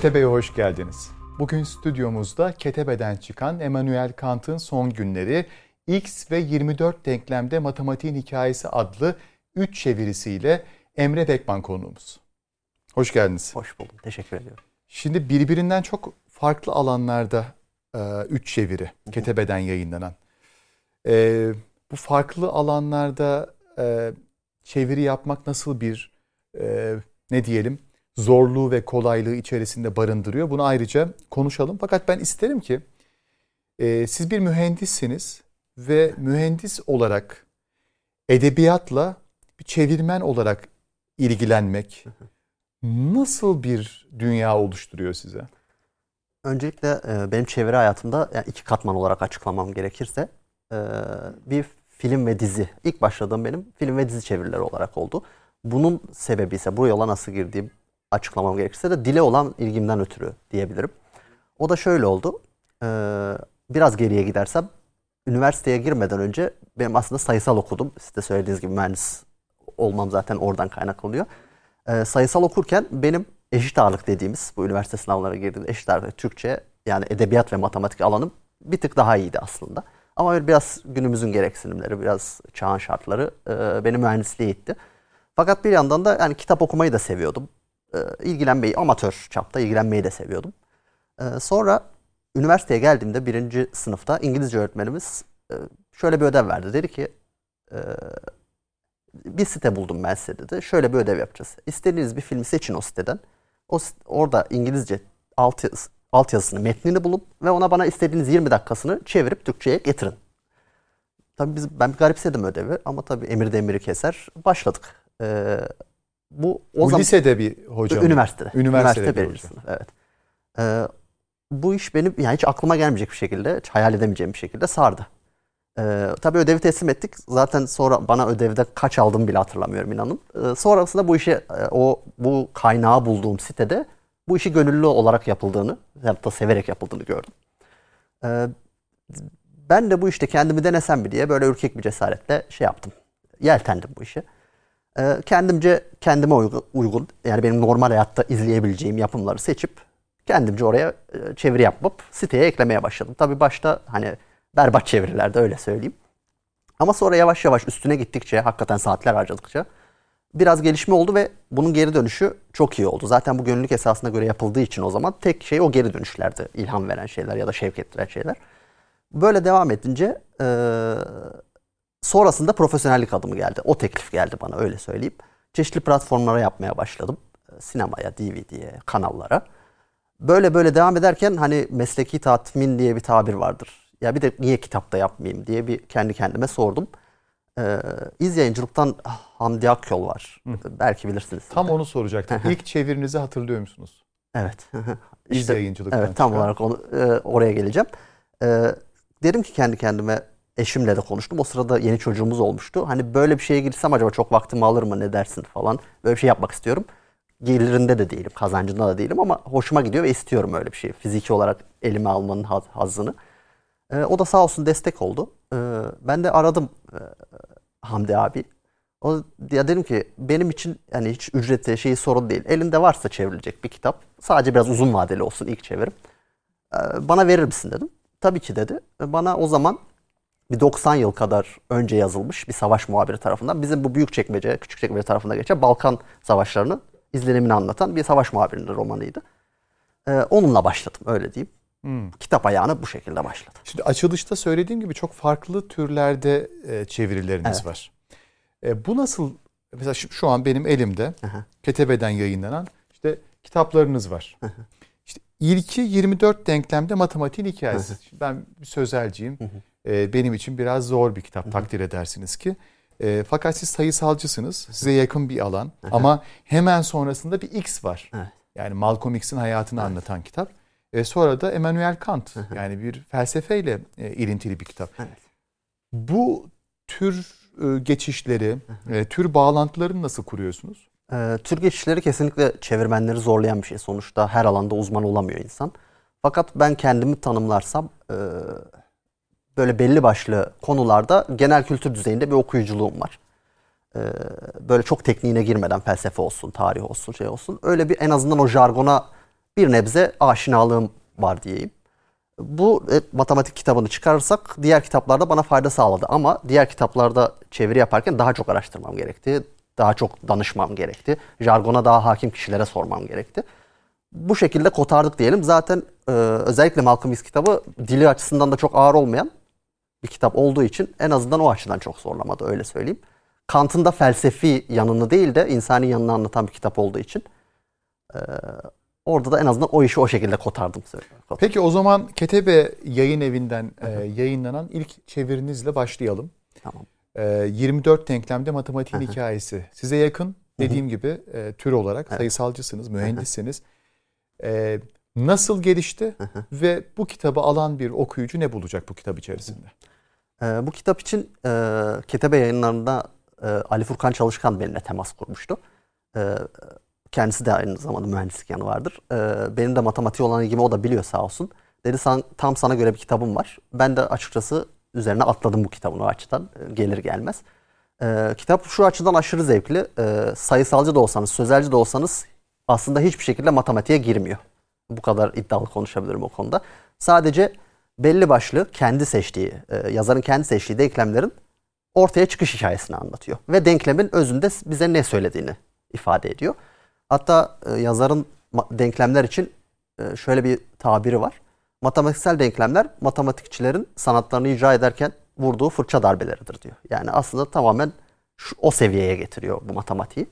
Ketebe'ye hoş geldiniz. Bugün stüdyomuzda Ketebe'den çıkan Emmanuel Kant'ın Son Günleri, X ve 24 denklemde matematiğin hikayesi adlı 3 çevirisiyle Emre Bekman konuğumuz. Hoş geldiniz. Hoş buldum. Teşekkür ediyorum. Şimdi birbirinden çok farklı alanlarda 3 e, çeviri Ketebe'den yayınlanan. E, bu farklı alanlarda e, çeviri yapmak nasıl bir e, ne diyelim zorluğu ve kolaylığı içerisinde barındırıyor. Bunu ayrıca konuşalım. Fakat ben isterim ki e, siz bir mühendissiniz ve mühendis olarak edebiyatla bir çevirmen olarak ilgilenmek nasıl bir dünya oluşturuyor size? Öncelikle e, benim çeviri hayatımda yani iki katman olarak açıklamam gerekirse e, bir film ve dizi. İlk başladığım benim film ve dizi çevirileri olarak oldu. Bunun sebebi ise bu yola nasıl girdiğim açıklamam gerekirse de dile olan ilgimden ötürü diyebilirim. O da şöyle oldu. Ee, biraz geriye gidersem üniversiteye girmeden önce benim aslında sayısal okudum. Siz de söylediğiniz gibi mühendis olmam zaten oradan kaynaklanıyor. Ee, sayısal okurken benim eşit ağırlık dediğimiz bu üniversite sınavlarına girdiğim eşit ağırlık Türkçe yani edebiyat ve matematik alanım bir tık daha iyiydi aslında. Ama biraz günümüzün gereksinimleri, biraz çağın şartları e, beni mühendisliğe itti. Fakat bir yandan da yani kitap okumayı da seviyordum e, ilgilenmeyi, amatör çapta ilgilenmeyi de seviyordum. E, sonra üniversiteye geldiğimde birinci sınıfta İngilizce öğretmenimiz e, şöyle bir ödev verdi. Dedi ki e, bir site buldum ben size dedi. Şöyle bir ödev yapacağız. İstediğiniz bir filmi seçin o siteden. O orada İngilizce alt, alt yazısını, metnini bulup ve ona bana istediğiniz 20 dakikasını çevirip Türkçe'ye getirin. Tabii biz, ben bir garipsedim ödevi ama tabii emir demiri keser. Başladık. Ee, bu o bu zaman lisede bir hoca üniversitede. Üniversitede Üniversite bir hoca. Sınıf, evet. Ee, bu iş benim yani hiç aklıma gelmeyecek bir şekilde, hiç hayal edemeyeceğim bir şekilde sardı. Ee, tabii ödevi teslim ettik. Zaten sonra bana ödevde kaç aldım bile hatırlamıyorum inanın. Ee, sonrasında bu işi e, o bu kaynağı bulduğum sitede bu işi gönüllü olarak yapıldığını, hatta severek yapıldığını gördüm. Ee, ben de bu işte kendimi denesem mi diye böyle ürkek bir cesaretle şey yaptım. Yeltendim bu işe. Ee, kendimce kendime uygun, yani benim normal hayatta izleyebileceğim yapımları seçip kendimce oraya e, çeviri yapıp siteye eklemeye başladım. Tabi başta hani berbat çevirilerde öyle söyleyeyim. Ama sonra yavaş yavaş üstüne gittikçe hakikaten saatler harcadıkça biraz gelişme oldu ve bunun geri dönüşü çok iyi oldu. Zaten bu gönüllülük esasına göre yapıldığı için o zaman tek şey o geri dönüşlerdi. ilham veren şeyler ya da şevk ettiren şeyler. Böyle devam edince e, Sonrasında profesyonellik adımı geldi. O teklif geldi bana öyle söyleyeyim. Çeşitli platformlara yapmaya başladım. Ee, sinemaya, DVD'ye, kanallara. Böyle böyle devam ederken hani mesleki tatmin diye bir tabir vardır. Ya bir de niye kitapta yapmayayım diye bir kendi kendime sordum. Ee, İz yayıncılıktan Hamdi Akyol var. Hı. Belki bilirsiniz. Tam de. onu soracaktım. İlk çevirinizi hatırlıyor musunuz? Evet. İz işte, yayıncılıktan Evet tam çıkan. olarak onu, e, oraya geleceğim. E, dedim ki kendi kendime eşimle de konuştum. O sırada yeni çocuğumuz olmuştu. Hani böyle bir şeye girsem acaba çok vaktimi alır mı ne dersin falan. Böyle bir şey yapmak istiyorum. Gelirinde de değilim, kazancında da değilim ama hoşuma gidiyor ve istiyorum öyle bir şey. Fiziki olarak elime almanın haz, hazzını. Ee, o da sağ olsun destek oldu. Ee, ben de aradım e, Hamdi abi. O ya dedim ki benim için yani hiç ücreti şeyi sorun değil. Elinde varsa çevrilecek bir kitap. Sadece biraz uzun vadeli olsun ilk çevirim. Ee, bana verir misin dedim. Tabii ki dedi. Bana o zaman bir 90 yıl kadar önce yazılmış bir savaş muhabiri tarafından bizim bu büyük çekmece, küçük çekmece tarafında geçen Balkan savaşlarını izlenimini anlatan bir savaş muhabirinin romanıydı. Ee, onunla başladım öyle diyeyim. Hmm. Kitap ayağına bu şekilde başladı. Şimdi açılışta söylediğim gibi çok farklı türlerde e, çevirileriniz evet. var. E, bu nasıl mesela şu, şu an benim elimde Aha. Ketebe'den yayınlanan işte kitaplarınız var. Aha. İşte ilki 24 denklemde matematiğin hikayesi. Ben bir sözelciyim. Hı e, benim için biraz zor bir kitap Hı-hı. takdir edersiniz ki. E, fakat siz sayısalcısınız. Size yakın bir alan. Hı-hı. Ama hemen sonrasında bir X var. Evet. Yani Malcolm X'in hayatını evet. anlatan kitap. E, sonra da Emmanuel Kant. Hı-hı. Yani bir felsefeyle e, ilintili bir kitap. Evet. Bu tür e, geçişleri, e, tür bağlantılarını nasıl kuruyorsunuz? E, tür geçişleri kesinlikle çevirmenleri zorlayan bir şey. Sonuçta her alanda uzman olamıyor insan. Fakat ben kendimi tanımlarsam e, böyle belli başlı konularda genel kültür düzeyinde bir okuyuculuğum var. Ee, böyle çok tekniğine girmeden felsefe olsun, tarih olsun, şey olsun. Öyle bir en azından o jargona bir nebze aşinalığım var diyeyim. Bu e, matematik kitabını çıkarırsak diğer kitaplarda bana fayda sağladı ama diğer kitaplarda çeviri yaparken daha çok araştırmam gerekti. Daha çok danışmam gerekti. Jargona daha hakim kişilere sormam gerekti. Bu şekilde kotardık diyelim. Zaten e, özellikle Malcolm X kitabı dili açısından da çok ağır olmayan bir kitap olduğu için en azından o açıdan çok zorlamadı öyle söyleyeyim. Kant'ın da felsefi yanını değil de insani yanını anlatan bir kitap olduğu için e, orada da en azından o işi o şekilde kotardım. Peki o zaman Ketebe yayın evinden e, yayınlanan ilk çevirinizle başlayalım. Tamam. E, 24 denklemde matematiğin hikayesi. Size yakın dediğim gibi e, tür olarak evet. sayısalcısınız, mühendissiniz. E, nasıl gelişti ve bu kitabı alan bir okuyucu ne bulacak bu kitap içerisinde? E, bu kitap için e, Ketebe yayınlarında e, Ali Furkan Çalışkan benimle temas kurmuştu. E, kendisi de aynı zamanda mühendislik yanı vardır. E, benim de matematiğe olan ilgimi o da biliyor sağ olsun. Dedi San, tam sana göre bir kitabım var. Ben de açıkçası üzerine atladım bu kitabın o açıdan gelir gelmez. E, kitap şu açıdan aşırı zevkli. E, sayısalcı da olsanız, sözelci de olsanız aslında hiçbir şekilde matematiğe girmiyor. Bu kadar iddialı konuşabilirim o konuda. Sadece belli başlı kendi seçtiği, e, yazarın kendi seçtiği denklemlerin ortaya çıkış hikayesini anlatıyor. Ve denklemin özünde bize ne söylediğini ifade ediyor. Hatta e, yazarın denklemler için e, şöyle bir tabiri var. Matematiksel denklemler matematikçilerin sanatlarını icra ederken vurduğu fırça darbeleridir diyor. Yani aslında tamamen şu, o seviyeye getiriyor bu matematiği.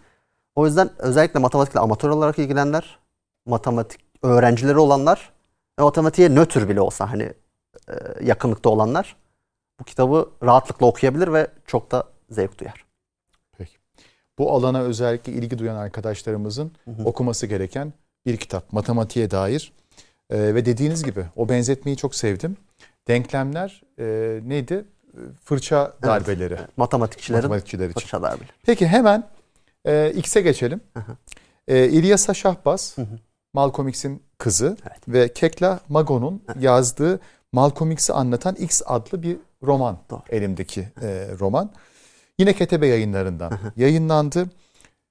O yüzden özellikle matematikle amatör olarak ilgilenenler, matematik öğrencileri olanlar matematiğe nötr bile olsa hani yakınlıkta olanlar bu kitabı rahatlıkla okuyabilir ve çok da zevk duyar. Peki. Bu alana özellikle ilgi duyan arkadaşlarımızın hı hı. okuması gereken bir kitap. Matematiğe dair. Ee, ve dediğiniz gibi o benzetmeyi çok sevdim. Denklemler e, neydi? Fırça darbeleri. Evet. Matematikçilerin Matematikçiler için. fırça darbeleri. Peki hemen e, X'e geçelim. Hı hı. E, İlyasa Şahbaz, hı hı. Malcolm X'in kızı evet. ve Kekla Mago'nun yazdığı Malcolm X'i anlatan X adlı bir roman. Doğru. Elimdeki e, roman. Yine Ketebe yayınlarından yayınlandı.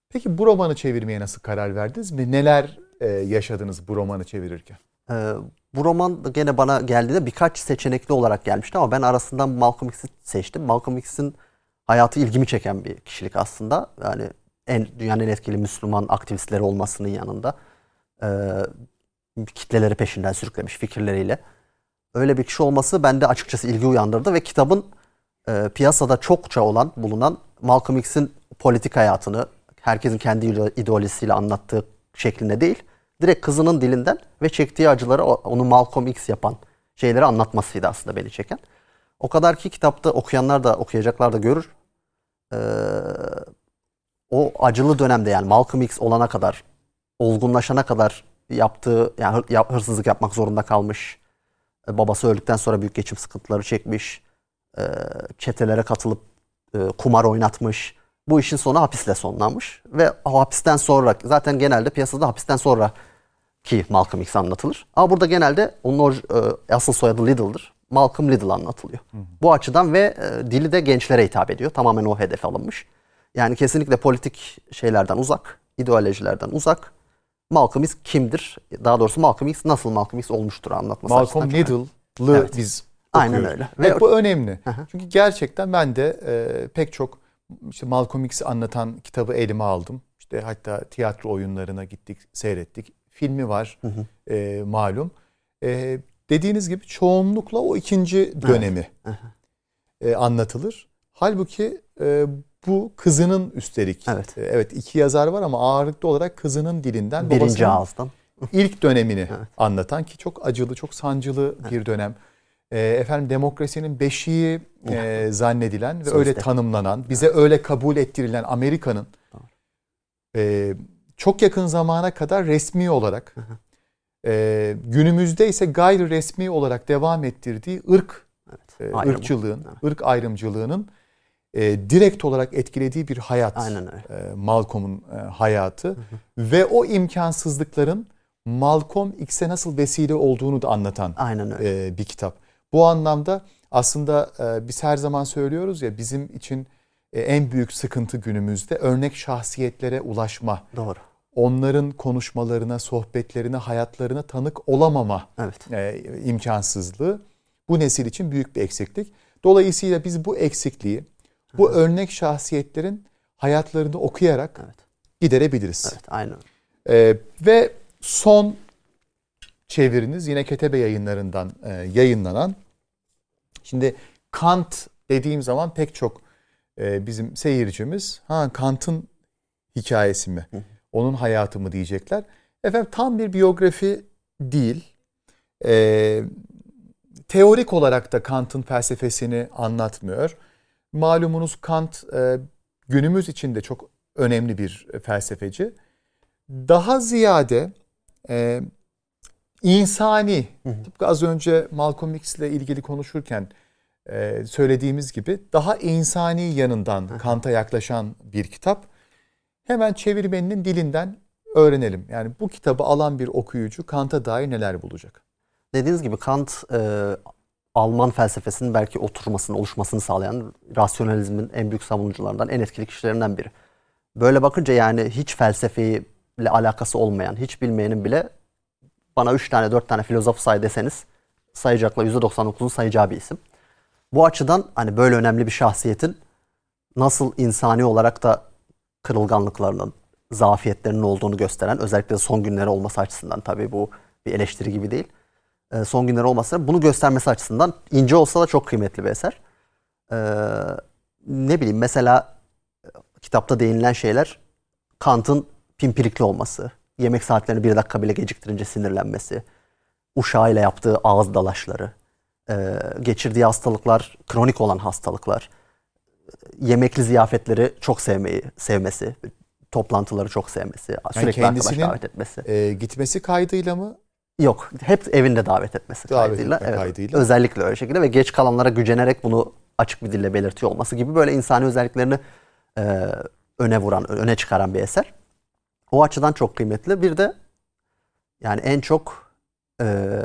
Peki bu romanı çevirmeye nasıl karar verdiniz mi? Neler e, yaşadınız bu romanı çevirirken? Ee, bu roman gene bana geldiğinde birkaç seçenekli olarak gelmişti ama ben arasından Malcolm X'i seçtim. Malcolm X'in hayatı ilgimi çeken bir kişilik aslında. Yani en dünyanın en etkili Müslüman aktivistleri olmasının yanında e, kitleleri peşinden sürüklemiş fikirleriyle öyle bir kişi olması bende açıkçası ilgi uyandırdı ve kitabın e, piyasada çokça olan, bulunan Malcolm X'in politik hayatını herkesin kendi ideolojisiyle anlattığı şeklinde değil, direkt kızının dilinden ve çektiği acıları onu Malcolm X yapan şeyleri anlatmasıydı aslında beni çeken. O kadar ki kitapta okuyanlar da okuyacaklar da görür. Ee, o acılı dönemde yani Malcolm X olana kadar, olgunlaşana kadar yaptığı yani hırsızlık yapmak zorunda kalmış babası öldükten sonra büyük geçim sıkıntıları çekmiş. E, çetelere katılıp e, kumar oynatmış. Bu işin sonu hapisle sonlanmış. Ve hapisten sonra zaten genelde piyasada hapisten sonra ki Malcolm X anlatılır. Ama burada genelde onun asıl soyadı Little'dır. Malcolm Little anlatılıyor. Hı hı. Bu açıdan ve dili de gençlere hitap ediyor. Tamamen o hedef alınmış. Yani kesinlikle politik şeylerden uzak, ideolojilerden uzak Malcolm X kimdir? Daha doğrusu Malcolm X nasıl Malcolm X olmuştur anlatması Malcolm Little'lı evet. biz okuyoruz. Aynen öyle. Ve bu önemli. Hı-hı. Çünkü gerçekten ben de e, pek çok işte Malcolm X'i anlatan kitabı elime aldım. İşte hatta tiyatro oyunlarına gittik, seyrettik. Filmi var e, malum. E, dediğiniz gibi çoğunlukla o ikinci dönemi evet. e, anlatılır. Halbuki e, bu kızının üstelik. Evet. E, evet iki yazar var ama ağırlıklı olarak kızının dilinden. Birinci ağızdan. ilk dönemini evet. anlatan ki çok acılı, çok sancılı evet. bir dönem. E, efendim demokrasinin beşiği e, zannedilen ve Sözde. öyle tanımlanan, bize evet. öyle kabul ettirilen Amerika'nın e, çok yakın zamana kadar resmi olarak e, günümüzde ise gayri resmi olarak devam ettirdiği ırk evet. e, ırkçılığın, evet. ırk ayrımcılığının e, direkt olarak etkilediği bir hayat. Aynen öyle. E, Malcolm'un e, hayatı hı hı. ve o imkansızlıkların Malcolm X'e nasıl vesile olduğunu da anlatan Aynen öyle. E, bir kitap. Bu anlamda aslında e, biz her zaman söylüyoruz ya bizim için e, en büyük sıkıntı günümüzde örnek şahsiyetlere ulaşma. Doğru. onların konuşmalarına, sohbetlerine, hayatlarına tanık olamama evet. e, imkansızlığı bu nesil için büyük bir eksiklik. Dolayısıyla biz bu eksikliği, bu evet. örnek şahsiyetlerin hayatlarını okuyarak evet. giderebiliriz. Evet, aynen. Ee, ve son çeviriniz yine Ketebe yayınlarından e, yayınlanan. Şimdi Kant dediğim zaman pek çok e, bizim seyircimiz ha Kant'ın hikayesi mi? Onun hayatı mı diyecekler. Efendim tam bir biyografi değil. E, teorik olarak da Kant'ın felsefesini anlatmıyor. Malumunuz Kant e, günümüz için de çok önemli bir felsefeci. Daha ziyade e, insani, tıpkı az önce Malcolm X ile ilgili konuşurken e, söylediğimiz gibi daha insani yanından Kant'a yaklaşan bir kitap. Hemen çevirmeninin dilinden öğrenelim. Yani bu kitabı alan bir okuyucu Kant'a dair neler bulacak? Dediğiniz gibi Kant e, Alman felsefesinin belki oturmasını, oluşmasını sağlayan rasyonalizmin en büyük savunucularından, en etkili kişilerinden biri. Böyle bakınca yani hiç felsefeyle alakası olmayan, hiç bilmeyenin bile bana 3 tane 4 tane filozof say deseniz sayacakla %99'un sayacağı bir isim. Bu açıdan hani böyle önemli bir şahsiyetin nasıl insani olarak da kırılganlıklarının, zafiyetlerinin olduğunu gösteren özellikle de son günleri olması açısından tabii bu bir eleştiri gibi değil. E, son günleri olması bunu göstermesi açısından ince olsa da çok kıymetli bir eser. E, ne bileyim mesela e, kitapta değinilen şeyler Kant'ın pimpirikli olması, yemek saatlerini bir dakika bile geciktirince sinirlenmesi, uşağıyla yaptığı ağız dalaşları, geçirdiği hastalıklar, kronik olan hastalıklar, yemekli ziyafetleri çok sevmeyi, sevmesi, toplantıları çok sevmesi, yani sürekli arkadaş davet etmesi. E, gitmesi kaydıyla mı Yok. Hep evinde davet etmesi davet kaydıyla. Evet. kaydıyla. Özellikle öyle şekilde ve geç kalanlara gücenerek bunu açık bir dille belirtiyor olması gibi böyle insani özelliklerini e, öne vuran, öne çıkaran bir eser. O açıdan çok kıymetli. Bir de yani en çok e,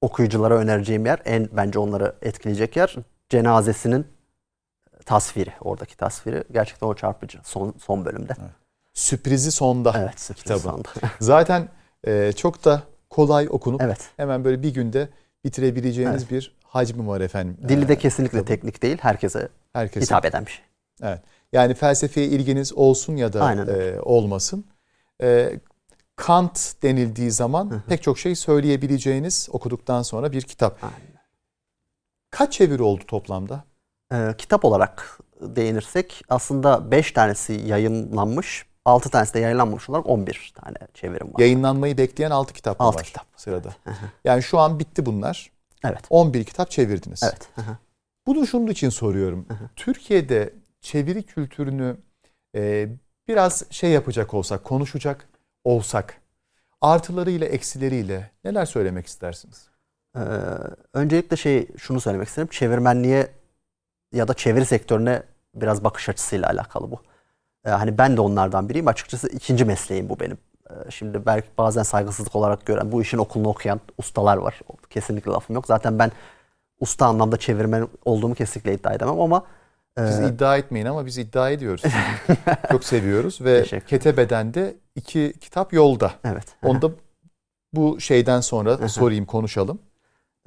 okuyuculara önereceğim yer, en bence onları etkileyecek yer cenazesinin tasviri, oradaki tasviri gerçekten o çarpıcı son son bölümde. Evet. Sürprizi sonda. Evet, sürprizi kitabı. sonda. Zaten e, çok da kolay okunup evet. hemen böyle bir günde bitirebileceğiniz evet. bir hacmi var efendim. Dili de ee, kesinlikle tabii. teknik değil. Herkese, herkese hitap eden bir şey. Evet. Yani felsefeye ilginiz olsun ya da e, olmasın. E, Kant denildiği zaman Hı-hı. pek çok şey söyleyebileceğiniz okuduktan sonra bir kitap. Aynen. Kaç çeviri oldu toplamda? Ee, kitap olarak değinirsek aslında 5 tanesi yayınlanmış. 6 tanesi de yayınlanmamış olarak 11 tane çevirim var. Yayınlanmayı bekleyen 6 kitap 6 var kitap. sırada. yani şu an bitti bunlar. Evet. 11 kitap çevirdiniz. Evet. Bunu şunun için soruyorum. Türkiye'de çeviri kültürünü e, biraz şey yapacak olsak, konuşacak olsak artılarıyla eksileriyle neler söylemek istersiniz? Ee, öncelikle şey şunu söylemek isterim. Çevirmenliğe ya da çeviri sektörüne biraz bakış açısıyla alakalı bu. E, hani ben de onlardan biriyim. Açıkçası ikinci mesleğim bu benim. E, şimdi belki bazen saygısızlık olarak gören, bu işin okulunu okuyan ustalar var. Kesinlikle lafım yok. Zaten ben usta anlamda çevirmen olduğumu kesinlikle iddia edemem ama e, siz iddia etmeyin ama biz iddia ediyoruz. Çok seviyoruz ve Ketebe'den de iki kitap yolda. Evet. Onda bu şeyden sonra sorayım konuşalım.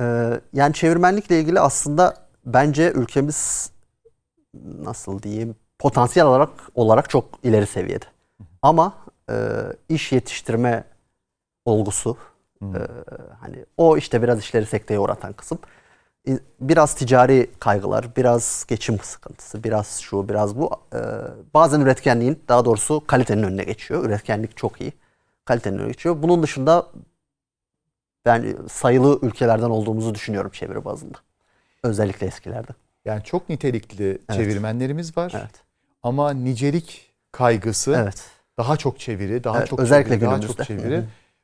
Ee, yani çevirmenlikle ilgili aslında bence ülkemiz nasıl diyeyim potansiyel olarak olarak çok ileri seviyede. Ama e, iş yetiştirme olgusu e, hani o işte biraz işleri sekteye uğratan kısım. Biraz ticari kaygılar, biraz geçim sıkıntısı, biraz şu, biraz bu. E, bazen üretkenliğin, daha doğrusu kalitenin önüne geçiyor. Üretkenlik çok iyi. Kalitenin önüne geçiyor. Bunun dışında ben sayılı ülkelerden olduğumuzu düşünüyorum çeviri bazında. Özellikle eskilerde. Yani çok nitelikli evet. çevirmenlerimiz var. Evet. Ama nicelik kaygısı evet. daha çok çeviri, daha evet, çok özellikle çeviri, daha çok çeviri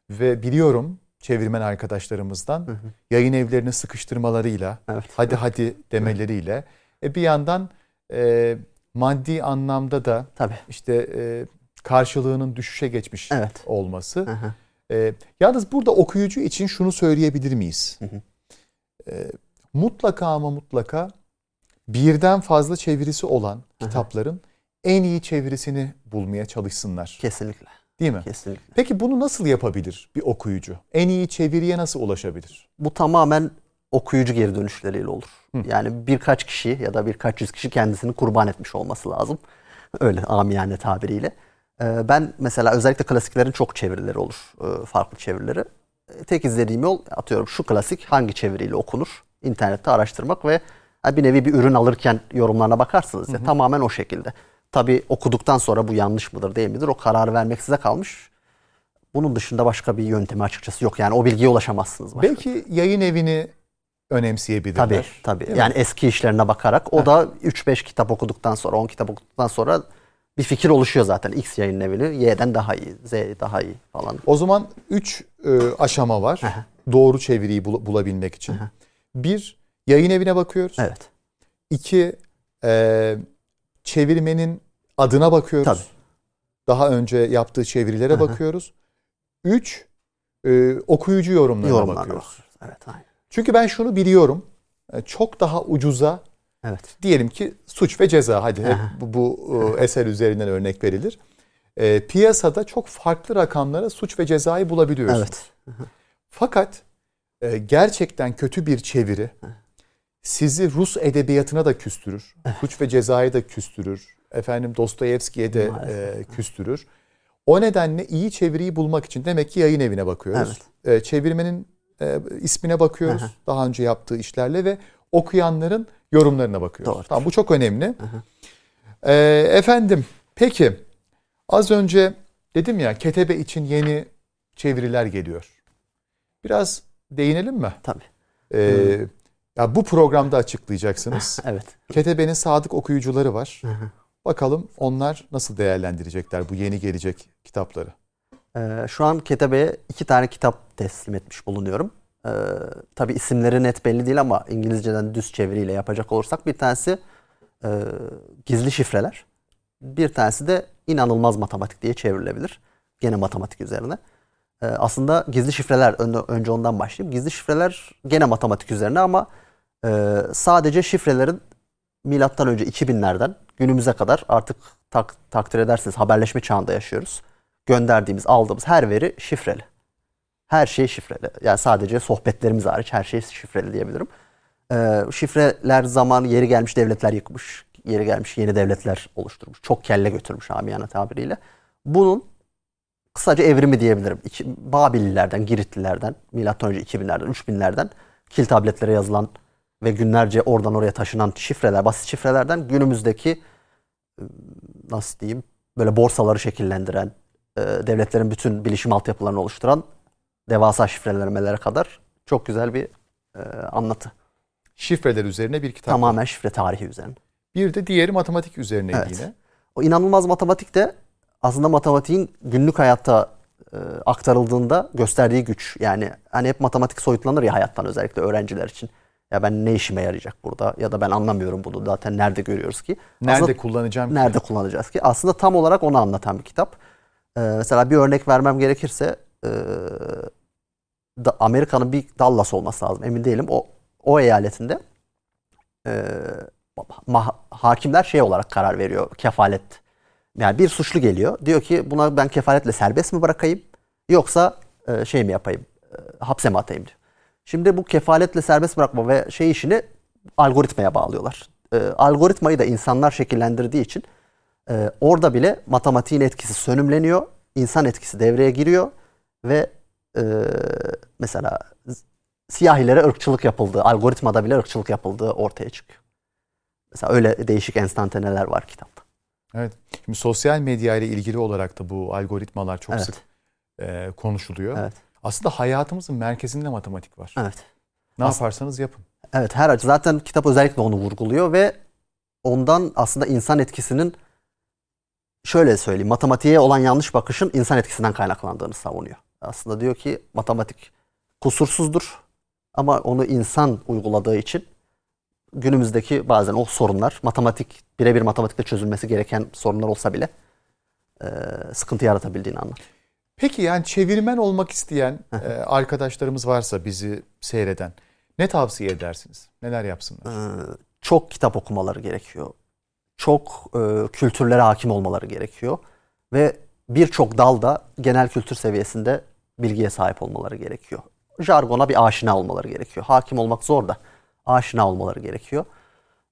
ve biliyorum çevirmen arkadaşlarımızdan yayın evlerini sıkıştırmalarıyla, evet. hadi hadi demeleriyle e bir yandan e, maddi anlamda da Tabii. işte e, karşılığının düşüşe geçmiş evet. olması. E, yalnız burada okuyucu için şunu söyleyebilir miyiz? E, mutlaka ama mutlaka birden fazla çevirisi olan kitapların en iyi çevirisini bulmaya çalışsınlar. Kesinlikle. Değil mi? Kesinlikle. Peki bunu nasıl yapabilir bir okuyucu? En iyi çeviriye nasıl ulaşabilir? Bu tamamen okuyucu geri dönüşleriyle olur. Yani birkaç kişi ya da birkaç yüz kişi kendisini kurban etmiş olması lazım. Öyle amiyane tabiriyle. Ee, Ben mesela özellikle klasiklerin çok çevirileri olur. e, Farklı çevirileri. E, Tek izlediğim yol atıyorum şu klasik hangi çeviriyle okunur? İnternette araştırmak ve bir nevi bir ürün alırken yorumlarına bakarsınız ya tamamen o şekilde. Tabii okuduktan sonra bu yanlış mıdır değil midir o kararı vermek size kalmış. Bunun dışında başka bir yöntemi açıkçası yok. Yani o bilgiye ulaşamazsınız. Başka. Belki yayın evini önemseyebilirler. Tabii tabii. Değil mi? yani eski işlerine bakarak o da 3-5 kitap okuduktan sonra 10 kitap okuduktan sonra bir fikir oluşuyor zaten. X yayın evini Y'den daha iyi, Z daha iyi falan. O zaman üç e, aşama var. Doğru çeviriyi bul- bulabilmek için. Bir, yayın evine bakıyoruz. Evet. İki, e, çevirmenin adına bakıyoruz. Tabii. Daha önce yaptığı çevirilere bakıyoruz. Üç, e, okuyucu yorumlarına Yorumlarına bakıyoruz. bakıyoruz. Evet, aynen. Çünkü ben şunu biliyorum. e, Çok daha ucuza Evet. diyelim ki suç ve ceza hadi hep bu, bu e, eser üzerinden örnek verilir. E, piyasada çok farklı rakamlara suç ve cezayı bulabiliyorsunuz. Evet. Fakat e, gerçekten kötü bir çeviri sizi Rus edebiyatına da küstürür. Suç ve cezayı da küstürür. Efendim Dostoyevski'ye de e, küstürür. O nedenle iyi çeviriyi bulmak için demek ki yayın evine bakıyoruz. E, çevirmenin e, ismine bakıyoruz. Daha önce yaptığı işlerle ve okuyanların yorumlarına bakıyoruz. Doğru. Tamam bu çok önemli. E, efendim peki az önce dedim ya ketebe için yeni çeviriler geliyor. Biraz değinelim mi? Tabii. Ee, ya bu programda açıklayacaksınız. Evet. Ketebe'nin sadık okuyucuları var. Bakalım onlar nasıl değerlendirecekler bu yeni gelecek kitapları. Ee, şu an Ketebe'ye iki tane kitap teslim etmiş bulunuyorum. Ee, tabii isimleri net belli değil ama İngilizceden düz çeviriyle yapacak olursak bir tanesi e, Gizli Şifreler. Bir tanesi de İnanılmaz Matematik diye çevrilebilir. Gene matematik üzerine. Ee, aslında Gizli Şifreler, ön- önce ondan başlayayım. Gizli Şifreler gene matematik üzerine ama e, sadece şifrelerin milattan önce 2000'lerden günümüze kadar artık tak, takdir edersiniz haberleşme çağında yaşıyoruz. Gönderdiğimiz, aldığımız her veri şifreli. Her şey şifreli. Yani sadece sohbetlerimiz hariç her şey şifreli diyebilirim. Ee, şifreler zaman yeri gelmiş devletler yıkmış. Yeri gelmiş yeni devletler oluşturmuş. Çok kelle götürmüş amiyane tabiriyle. Bunun kısaca evrimi diyebilirim. İki, Babililerden, Giritlilerden, önce 2000'lerden, 3000'lerden kil tabletlere yazılan ve günlerce oradan oraya taşınan şifreler, basit şifrelerden günümüzdeki e, nasıl diyeyim böyle borsaları şekillendiren, e, devletlerin bütün bilişim altyapılarını oluşturan devasa şifrelemelere kadar çok güzel bir e, anlatı. Şifreler üzerine bir kitap. Tamamen şifre tarihi üzerine. Bir de diğeri matematik üzerine Evet. yine. O inanılmaz matematik de aslında matematiğin günlük hayatta e, aktarıldığında gösterdiği güç. Yani hani hep matematik soyutlanır ya hayattan özellikle öğrenciler için. Ya ben ne işime yarayacak burada ya da ben anlamıyorum bunu zaten nerede görüyoruz ki. Nerede Aslında kullanacağım ki? nerede kullanacağız ki? Aslında tam olarak onu anlatan bir kitap. Ee, mesela bir örnek vermem gerekirse e, da- Amerika'nın bir Dallas olması lazım emin değilim. O o eyaletinde e, ma- hakimler şey olarak karar veriyor kefalet. Yani bir suçlu geliyor diyor ki buna ben kefaletle serbest mi bırakayım yoksa e, şey mi yapayım e, hapse mi atayım diyor. Şimdi bu kefaletle serbest bırakma ve şey işini algoritmaya bağlıyorlar. E, algoritmayı da insanlar şekillendirdiği için e, orada bile matematiğin etkisi sönümleniyor, insan etkisi devreye giriyor ve e, mesela siyahilere ırkçılık yapıldığı, algoritmada bile ırkçılık yapıldığı ortaya çıkıyor. Mesela öyle değişik enstantaneler var kitapta. Evet. Şimdi sosyal medya ile ilgili olarak da bu algoritmalar çok Evet. sık e, konuşuluyor. Evet. Aslında hayatımızın merkezinde matematik var. Evet. Ne As- yaparsanız yapın. Evet her açı zaten kitap özellikle onu vurguluyor ve ondan aslında insan etkisinin şöyle söyleyeyim matematiğe olan yanlış bakışın insan etkisinden kaynaklandığını savunuyor. Aslında diyor ki matematik kusursuzdur ama onu insan uyguladığı için günümüzdeki bazen o sorunlar matematik birebir matematikte çözülmesi gereken sorunlar olsa bile e, sıkıntı yaratabildiğini anlatıyor. Peki yani çevirmen olmak isteyen e, arkadaşlarımız varsa bizi seyreden ne tavsiye edersiniz? Neler yapsınlar? Ee, çok kitap okumaları gerekiyor. Çok e, kültürlere hakim olmaları gerekiyor. Ve birçok dalda genel kültür seviyesinde bilgiye sahip olmaları gerekiyor. Jargona bir aşina olmaları gerekiyor. Hakim olmak zor da aşina olmaları gerekiyor.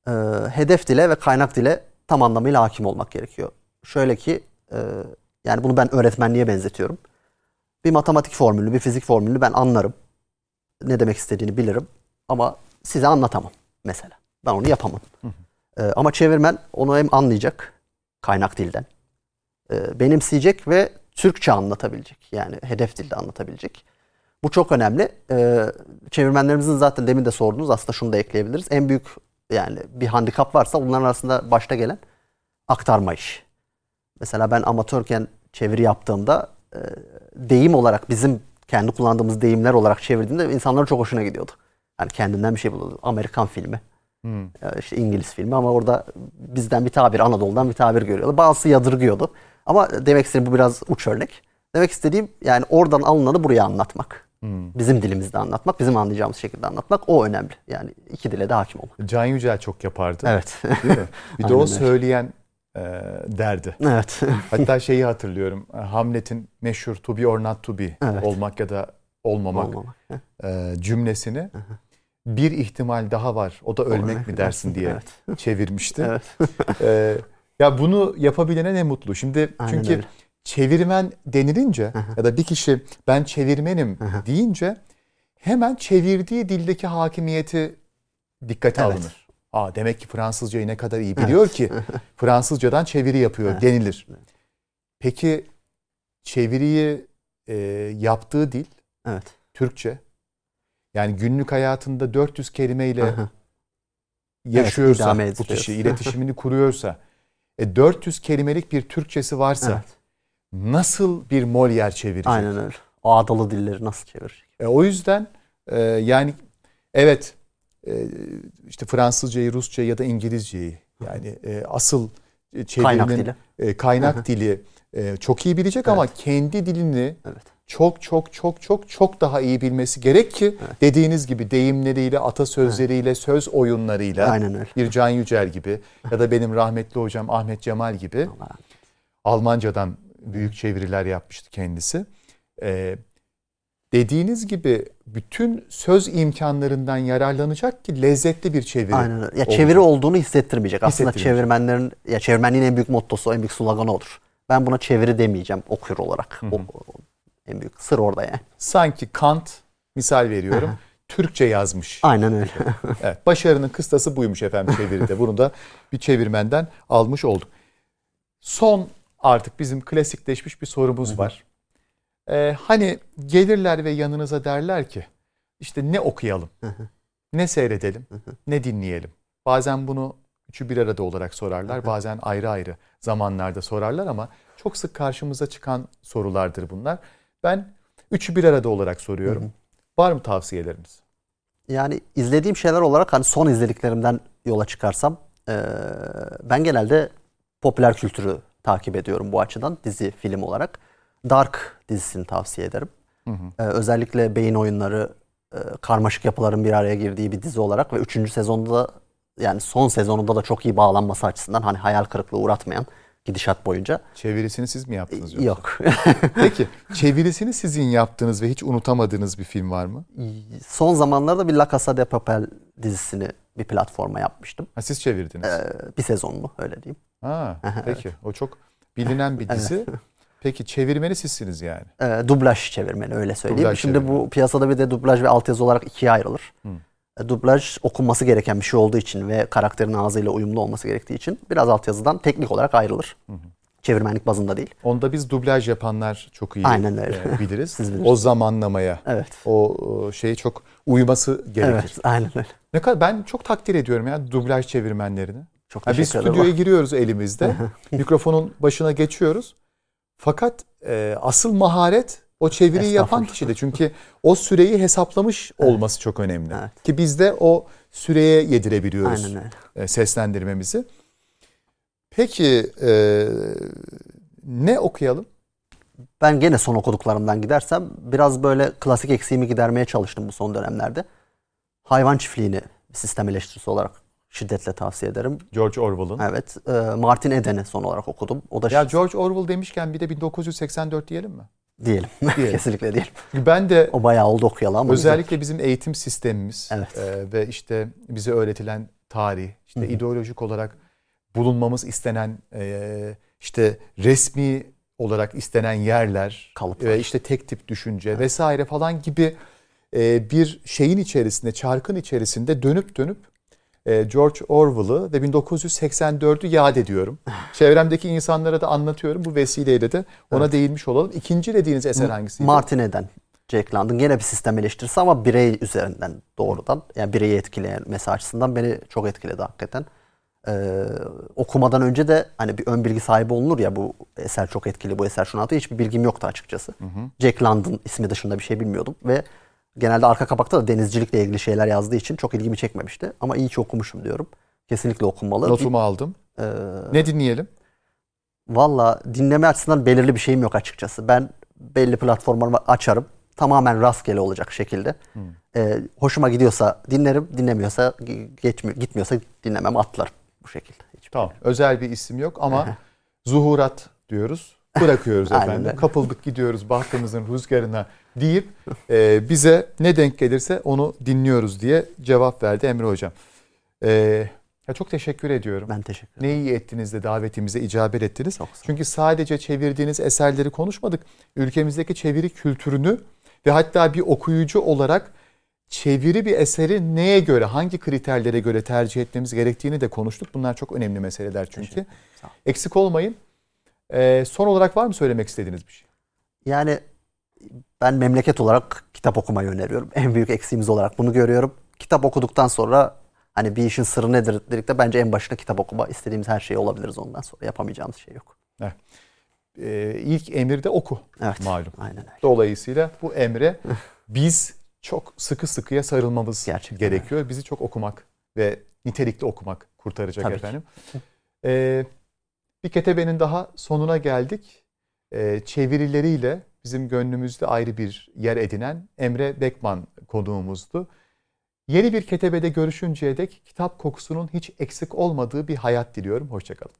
Ee, hedef dile ve kaynak dile tam anlamıyla hakim olmak gerekiyor. Şöyle ki e, yani bunu ben öğretmenliğe benzetiyorum. Bir matematik formülünü, bir fizik formülünü ben anlarım. Ne demek istediğini bilirim. Ama size anlatamam mesela. Ben onu yapamam. Hı hı. Ee, ama çevirmen onu hem anlayacak kaynak dilden. E, benimseyecek ve Türkçe anlatabilecek. Yani hedef dilde anlatabilecek. Bu çok önemli. E, çevirmenlerimizin zaten demin de sordunuz aslında şunu da ekleyebiliriz. En büyük yani bir handikap varsa bunların arasında başta gelen aktarma iş. Mesela ben amatörken çeviri yaptığımda e, deyim olarak bizim kendi kullandığımız deyimler olarak çevirdiğimde insanların çok hoşuna gidiyordu. Yani kendinden bir şey buluyordu. Amerikan filmi. Hmm. İşte İngiliz filmi ama orada bizden bir tabir, Anadolu'dan bir tabir görüyordu. Bazısı yadırgıyordu. Ama demek istediğim bu biraz uç örnek. Demek istediğim yani oradan alınanı buraya anlatmak. Hmm. Bizim dilimizde anlatmak, bizim anlayacağımız şekilde anlatmak o önemli. Yani iki dile de hakim olmak. Can Yücel çok yapardı. Evet. Değil mi? Bir de o söyleyen derdi. Evet. Hatta şeyi hatırlıyorum. Hamlet'in meşhur to be or not to be evet. olmak ya da olmamak, olmamak e, cümlesini bir ihtimal daha var. O da ölmek mi dersin diye evet. çevirmişti. Evet. ee, ya bunu yapabilene ne mutlu. Şimdi Aynen çünkü öyle. çevirmen denilince ya da bir kişi ben çevirmenim deyince hemen çevirdiği dildeki hakimiyeti dikkate evet. alınır. Aa demek ki Fransızcayı ne kadar iyi biliyor ki Fransızcadan çeviri yapıyor denilir. Peki çeviriyi e, yaptığı dil evet. Türkçe yani günlük hayatında 400 kelimeyle yaşıyorsa evet, bu kişi iletişimini kuruyorsa e 400 kelimelik bir Türkçesi varsa evet. nasıl bir Molière çevirecek? Aynen öyle. O adalı dilleri nasıl çevirecek? E, o yüzden e, yani evet işte Fransızcayı, Rusçayı ya da İngilizceyi yani e, asıl çevirinin kaynak dili, e, kaynak dili e, çok iyi bilecek evet. ama kendi dilini evet çok çok çok çok çok daha iyi bilmesi gerek ki evet. dediğiniz gibi deyimleriyle, atasözleriyle, evet. söz oyunlarıyla Aynen öyle. bir Can Yücel gibi ya da benim rahmetli hocam Ahmet Cemal gibi Almancadan büyük çeviriler yapmıştı kendisi. Ee, dediğiniz gibi bütün söz imkanlarından yararlanacak ki lezzetli bir çeviri. Aynen öyle. Ya çeviri olduğunu hissettirmeyecek. Aslında çevirmenlerin ya çevirmenliğin en büyük mottosu, en büyük sloganı odur. Ben buna çeviri demeyeceğim okur olarak. Hı hı. O, en büyük sır orada yani. Sanki Kant misal veriyorum. Türkçe yazmış. Aynen öyle. evet, başarının kıstası buymuş efendim çeviride. Bunu da bir çevirmenden almış olduk. Son artık bizim klasikleşmiş bir sorumuz var. Ee, hani gelirler ve yanınıza derler ki işte ne okuyalım, ne seyredelim, ne dinleyelim. Bazen bunu üçü bir arada olarak sorarlar, bazen ayrı ayrı zamanlarda sorarlar ama çok sık karşımıza çıkan sorulardır bunlar. Ben üçü bir arada olarak soruyorum. Hı hı. Var mı tavsiyeleriniz? Yani izlediğim şeyler olarak hani son izlediklerimden yola çıkarsam e, ben genelde popüler kültürü takip ediyorum bu açıdan dizi film olarak. Dark dizisini tavsiye ederim. Hı hı. E, özellikle beyin oyunları, e, karmaşık yapıların bir araya girdiği bir dizi olarak ve üçüncü sezonda da yani son sezonunda da çok iyi bağlanması açısından hani hayal kırıklığı uğratmayan gidişat boyunca. Çevirisini siz mi yaptınız yoksa? Yok. Peki çevirisini sizin yaptığınız ve hiç unutamadığınız bir film var mı? Son zamanlarda bir La Casa de Papel dizisini bir platforma yapmıştım. Ha, siz çevirdiniz. Ee, bir sezon mu öyle diyeyim. Ha, peki o çok bilinen bir dizi. Peki çevirmeni sizsiniz yani. E, dublaj çevirmeni öyle söyleyeyim. Dublaj Şimdi çevirmeni. bu piyasada bir de dublaj ve altyazı olarak ikiye ayrılır. Hı. E, dublaj okunması gereken bir şey olduğu için ve karakterin ağzıyla uyumlu olması gerektiği için biraz altyazıdan teknik olarak ayrılır. Hı hı. Çevirmenlik bazında değil. Onda biz dublaj yapanlar çok iyi Aynen öyle. E, biliriz. Siz bilirsiniz. O zamanlamaya, evet. o şeyi çok uyması gerekir. Evet, aynen öyle. Ne kadar ben çok takdir ediyorum ya dublaj çevirmenlerini. Çok yani biz stüdyoya giriyoruz elimizde. mikrofonun başına geçiyoruz. Fakat e, asıl maharet o çeviriyi yapan kişi de çünkü o süreyi hesaplamış evet. olması çok önemli. Evet. Ki biz de o süreye yedirebiliyoruz Aynen öyle. E, seslendirmemizi. Peki e, ne okuyalım? Ben gene son okuduklarımdan gidersem biraz böyle klasik eksiğimi gidermeye çalıştım bu son dönemlerde. Hayvan çiftliğini sistem eleştirisi olarak Şiddetle tavsiye ederim. George Orwell'ın. Evet. e, Martin Eden'i son olarak okudum. O da Ya şi- George Orwell demişken bir de 1984 diyelim mi? diyelim. Diyelim. Kesinlikle diyelim. Çünkü Ben de O bayağı oldu okuyalı ama. güzel. özellikle bizim eğitim sistemimiz Evet. e, ve işte bize öğretilen tarih, işte Hı hı. ideolojik olarak bulunmamız istenen e, işte resmi olarak istenen yerler Kalıplar. ve işte tek tip düşünce vesaire falan gibi e, bir şeyin içerisinde, çarkın içerisinde dönüp dönüp George Orwell'ı ve 1984'ü yad ediyorum. Çevremdeki insanlara da anlatıyorum. Bu vesileyle de ona değinmiş olalım. İkinci dediğiniz eser hangisiydi? Martin Eden. Jack London gene bir sistem eleştirisi ama birey üzerinden doğrudan yani bireyi etkileyen mesaj açısından beni çok etkiledi hakikaten. Ee, okumadan önce de hani bir ön bilgi sahibi olunur ya bu eser çok etkili bu eser şunu anlatıyor hiçbir bilgim yoktu açıkçası. Jack London ismi dışında bir şey bilmiyordum ve genelde arka kapakta da denizcilikle ilgili şeyler yazdığı için çok ilgimi çekmemişti ama iyi ki okumuşum diyorum. Kesinlikle okunmalı. Notumu aldım. Ee, Ne dinleyelim? Valla dinleme açısından belirli bir şeyim yok açıkçası. Ben belli platformlarımı açarım. Tamamen rastgele olacak şekilde. Ee, hoşuma gidiyorsa dinlerim, dinlemiyorsa geçmiyor, gitmiyorsa dinlemem atlarım bu şekilde. Hiç Tamam. Özel bir isim yok ama zuhurat diyoruz. Bırakıyoruz efendim. Kapıldık gidiyoruz bahtımızın rüzgarına deyip e, bize ne denk gelirse onu dinliyoruz diye cevap verdi Emre Hocam. E, ya çok teşekkür ediyorum. Ben teşekkür ederim. Ne iyi ettiniz de davetimize icabet ettiniz. Çok. Çünkü sadece çevirdiğiniz eserleri konuşmadık. Ülkemizdeki çeviri kültürünü ve hatta bir okuyucu olarak çeviri bir eseri neye göre, hangi kriterlere göre tercih etmemiz gerektiğini de konuştuk. Bunlar çok önemli meseleler çünkü. Eksik olmayın. Ee, son olarak var mı söylemek istediğiniz bir şey? Yani ben memleket olarak kitap okumayı öneriyorum. En büyük eksiğimiz olarak bunu görüyorum. Kitap okuduktan sonra hani bir işin sırrı nedir dedik de bence en başında kitap okuma. İstediğimiz her şey olabiliriz ondan sonra. Yapamayacağımız şey yok. Ee, ilk emir de oku Evet. malum. Aynen öyle. Dolayısıyla bu emre biz çok sıkı sıkıya sarılmamız Gerçekten gerekiyor. Bizi çok okumak ve nitelikli okumak kurtaracak Tabii ki. efendim. Ee, bir ketebenin daha sonuna geldik. Ee, çevirileriyle bizim gönlümüzde ayrı bir yer edinen Emre Bekman konuğumuzdu. Yeni bir ketebede görüşünceye dek kitap kokusunun hiç eksik olmadığı bir hayat diliyorum. Hoşçakalın.